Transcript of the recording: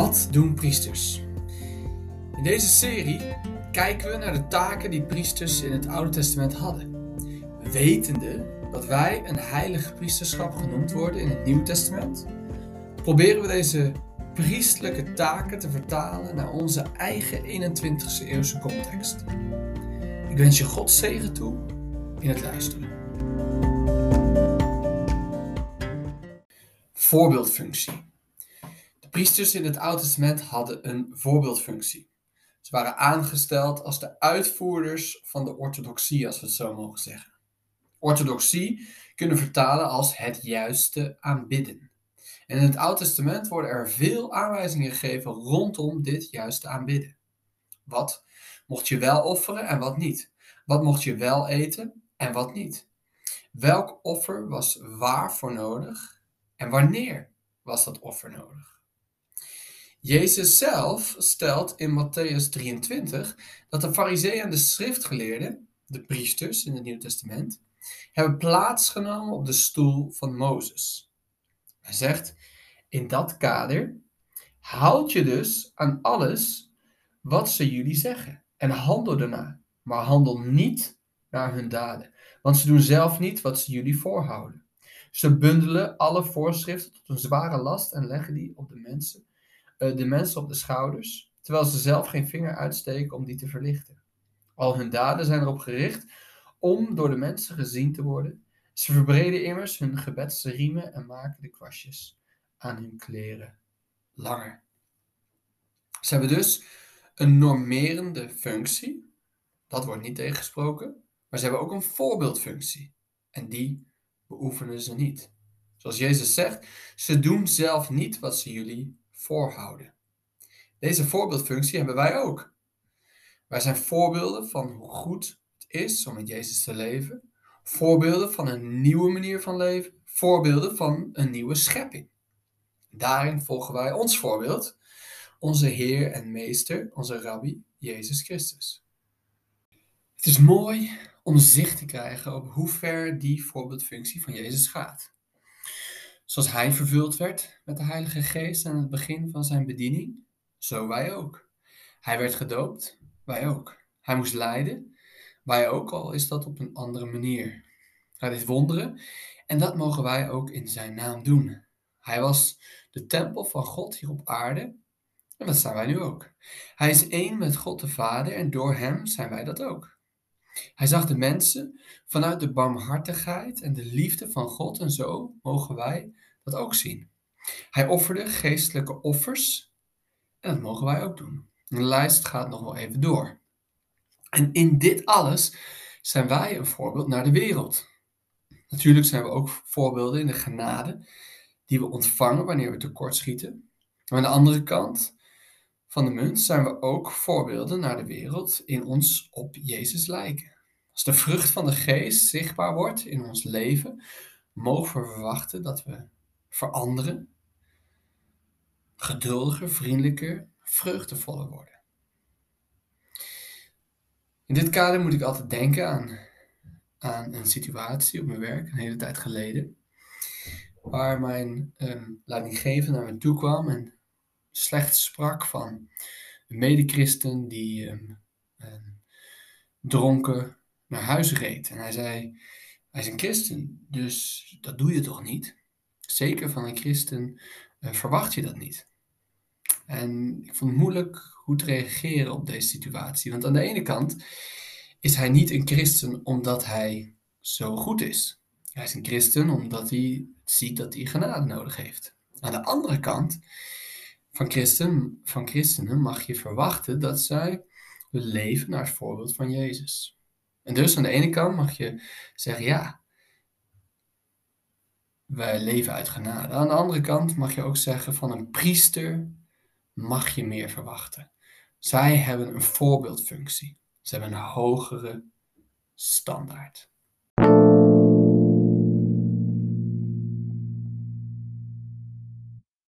Wat doen priesters? In deze serie kijken we naar de taken die priesters in het Oude Testament hadden. Wetende dat wij een heilig priesterschap genoemd worden in het Nieuwe Testament, proberen we deze priestelijke taken te vertalen naar onze eigen 21ste eeuwse context. Ik wens je God zegen toe in het luisteren. Voorbeeldfunctie. Priesters in het Oude Testament hadden een voorbeeldfunctie. Ze waren aangesteld als de uitvoerders van de orthodoxie, als we het zo mogen zeggen. Orthodoxie kunnen vertalen als het juiste aanbidden. En in het Oude Testament worden er veel aanwijzingen gegeven rondom dit juiste aanbidden. Wat mocht je wel offeren en wat niet? Wat mocht je wel eten en wat niet? Welk offer was waarvoor nodig en wanneer was dat offer nodig? Jezus zelf stelt in Matthäus 23 dat de fariseeën en de schriftgeleerden, de priesters in het Nieuw Testament, hebben plaatsgenomen op de stoel van Mozes. Hij zegt, in dat kader houd je dus aan alles wat ze jullie zeggen en handel daarna, maar handel niet naar hun daden, want ze doen zelf niet wat ze jullie voorhouden. Ze bundelen alle voorschriften tot een zware last en leggen die op de mensen, de mensen op de schouders, terwijl ze zelf geen vinger uitsteken om die te verlichten. Al hun daden zijn erop gericht om door de mensen gezien te worden. Ze verbreden immers hun gebedsriemen en maken de kwastjes aan hun kleren langer. Ze hebben dus een normerende functie, dat wordt niet tegengesproken, maar ze hebben ook een voorbeeldfunctie en die beoefenen ze niet. Zoals Jezus zegt, ze doen zelf niet wat ze jullie voorhouden. Deze voorbeeldfunctie hebben wij ook. Wij zijn voorbeelden van hoe goed het is om met Jezus te leven, voorbeelden van een nieuwe manier van leven, voorbeelden van een nieuwe schepping. Daarin volgen wij ons voorbeeld, onze Heer en Meester, onze Rabbi, Jezus Christus. Het is mooi om zicht te krijgen op hoe ver die voorbeeldfunctie van Jezus gaat. Zoals hij vervuld werd met de Heilige Geest aan het begin van zijn bediening, zo wij ook. Hij werd gedoopt, wij ook. Hij moest lijden, wij ook, al is dat op een andere manier. Hij deed wonderen en dat mogen wij ook in zijn naam doen. Hij was de tempel van God hier op aarde en dat zijn wij nu ook. Hij is één met God de Vader en door hem zijn wij dat ook. Hij zag de mensen vanuit de barmhartigheid en de liefde van God en zo mogen wij dat ook zien. Hij offerde geestelijke offers en dat mogen wij ook doen. De lijst gaat nog wel even door. En in dit alles zijn wij een voorbeeld naar de wereld. Natuurlijk zijn we ook voorbeelden in de genade die we ontvangen wanneer we tekortschieten. Maar aan de andere kant van de munt zijn we ook voorbeelden naar de wereld in ons op Jezus lijken. Als de vrucht van de geest zichtbaar wordt in ons leven, mogen we verwachten dat we veranderen, geduldiger, vriendelijker, vreugdevoller worden. In dit kader moet ik altijd denken aan, aan een situatie op mijn werk, een hele tijd geleden, waar mijn um, naar me toe kwam en slecht sprak van een medechristen die um, um, dronken naar huis reed. En hij zei, hij is een christen, dus dat doe je toch niet? Zeker van een christen uh, verwacht je dat niet. En ik vond het moeilijk hoe te reageren op deze situatie. Want aan de ene kant is hij niet een christen omdat hij zo goed is. Hij is een christen omdat hij ziet dat hij genade nodig heeft. Aan de andere kant van, christen, van christenen mag je verwachten dat zij leven naar het voorbeeld van Jezus. En dus aan de ene kant mag je zeggen, ja, wij leven uit genade. Aan de andere kant mag je ook zeggen, van een priester mag je meer verwachten. Zij hebben een voorbeeldfunctie. Ze hebben een hogere standaard.